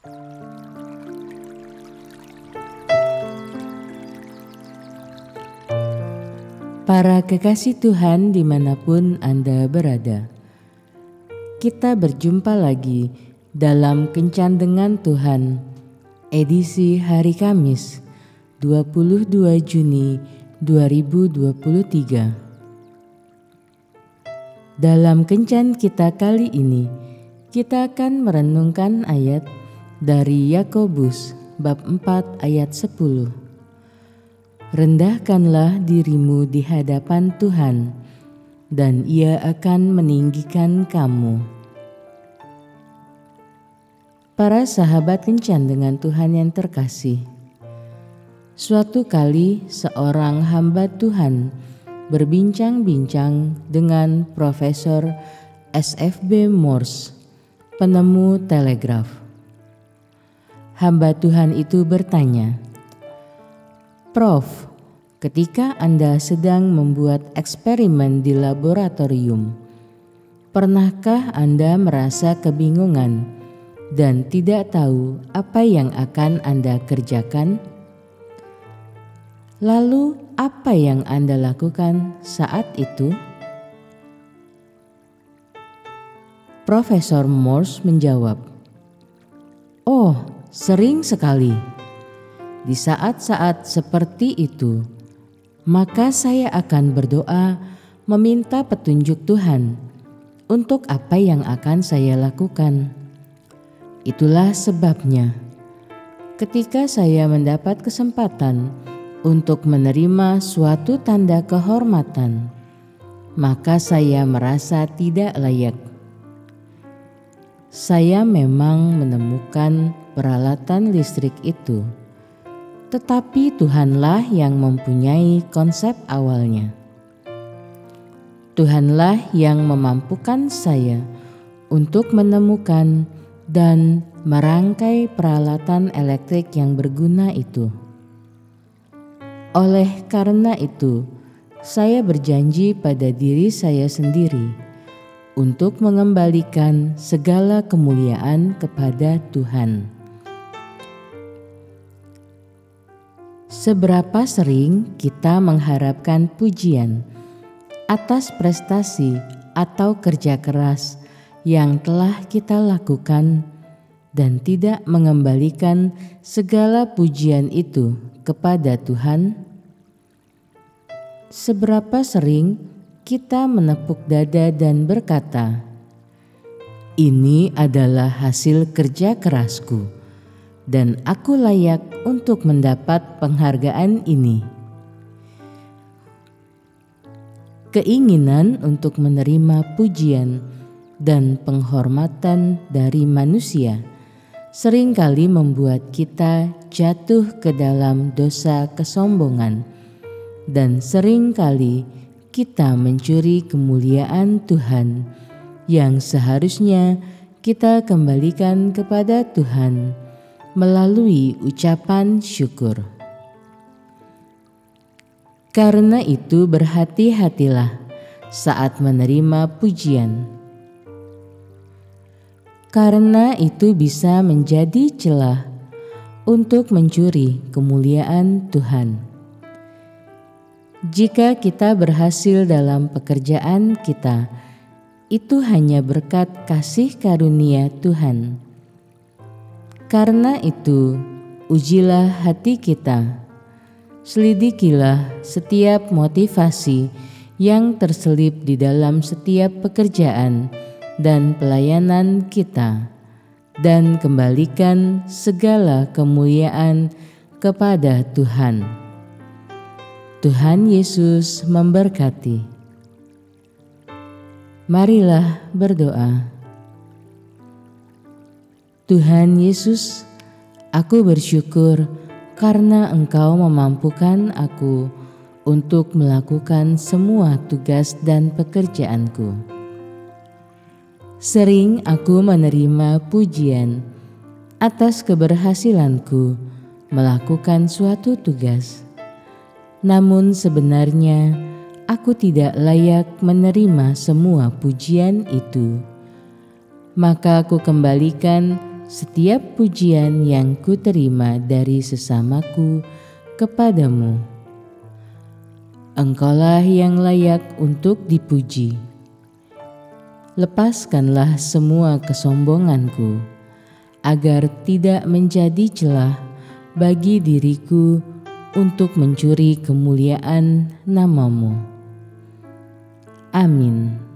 Para kekasih Tuhan di mana pun Anda berada, kita berjumpa lagi dalam Kencan dengan Tuhan, edisi hari Kamis, 22 Juni 2023. Dalam Kencan kita kali ini, kita akan merenungkan ayat dari Yakobus bab 4 ayat 10 rendahkanlah dirimu di hadapan Tuhan, dan Ia akan meninggikan kamu. Para sahabat kencan dengan Tuhan yang terkasih, suatu kali seorang hamba Tuhan berbincang-bincang dengan Profesor SFB Morse, penemu telegraf. Hamba Tuhan itu bertanya, Prof, ketika Anda sedang membuat eksperimen di laboratorium, pernahkah Anda merasa kebingungan dan tidak tahu apa yang akan Anda kerjakan? Lalu, apa yang Anda lakukan saat itu? Profesor Morse menjawab, "Oh, sering sekali." Di saat-saat seperti itu, maka saya akan berdoa meminta petunjuk Tuhan untuk apa yang akan saya lakukan. Itulah sebabnya, ketika saya mendapat kesempatan untuk menerima suatu tanda kehormatan, maka saya merasa tidak layak. Saya memang menemukan peralatan listrik itu tetapi Tuhanlah yang mempunyai konsep awalnya. Tuhanlah yang memampukan saya untuk menemukan dan merangkai peralatan elektrik yang berguna itu. Oleh karena itu, saya berjanji pada diri saya sendiri untuk mengembalikan segala kemuliaan kepada Tuhan. Seberapa sering kita mengharapkan pujian atas prestasi atau kerja keras yang telah kita lakukan dan tidak mengembalikan segala pujian itu kepada Tuhan? Seberapa sering kita menepuk dada dan berkata, "Ini adalah hasil kerja kerasku." Dan aku layak untuk mendapat penghargaan ini. Keinginan untuk menerima pujian dan penghormatan dari manusia sering kali membuat kita jatuh ke dalam dosa kesombongan, dan sering kali kita mencuri kemuliaan Tuhan yang seharusnya kita kembalikan kepada Tuhan melalui ucapan syukur. Karena itu, berhati-hatilah saat menerima pujian, karena itu bisa menjadi celah untuk mencuri kemuliaan Tuhan. Jika kita berhasil dalam pekerjaan kita, itu hanya berkat kasih karunia Tuhan karena itu, ujilah hati kita, selidikilah setiap motivasi yang terselip di dalam setiap pekerjaan dan pelayanan kita, dan kembalikan segala kemuliaan kepada Tuhan. Tuhan Yesus memberkati. Marilah berdoa. Tuhan Yesus, aku bersyukur karena Engkau memampukan aku untuk melakukan semua tugas dan pekerjaanku. Sering aku menerima pujian atas keberhasilanku melakukan suatu tugas, namun sebenarnya aku tidak layak menerima semua pujian itu. Maka aku kembalikan setiap pujian yang kuterima dari sesamaku kepadamu. Engkaulah yang layak untuk dipuji. Lepaskanlah semua kesombonganku, agar tidak menjadi celah bagi diriku untuk mencuri kemuliaan namamu. Amin.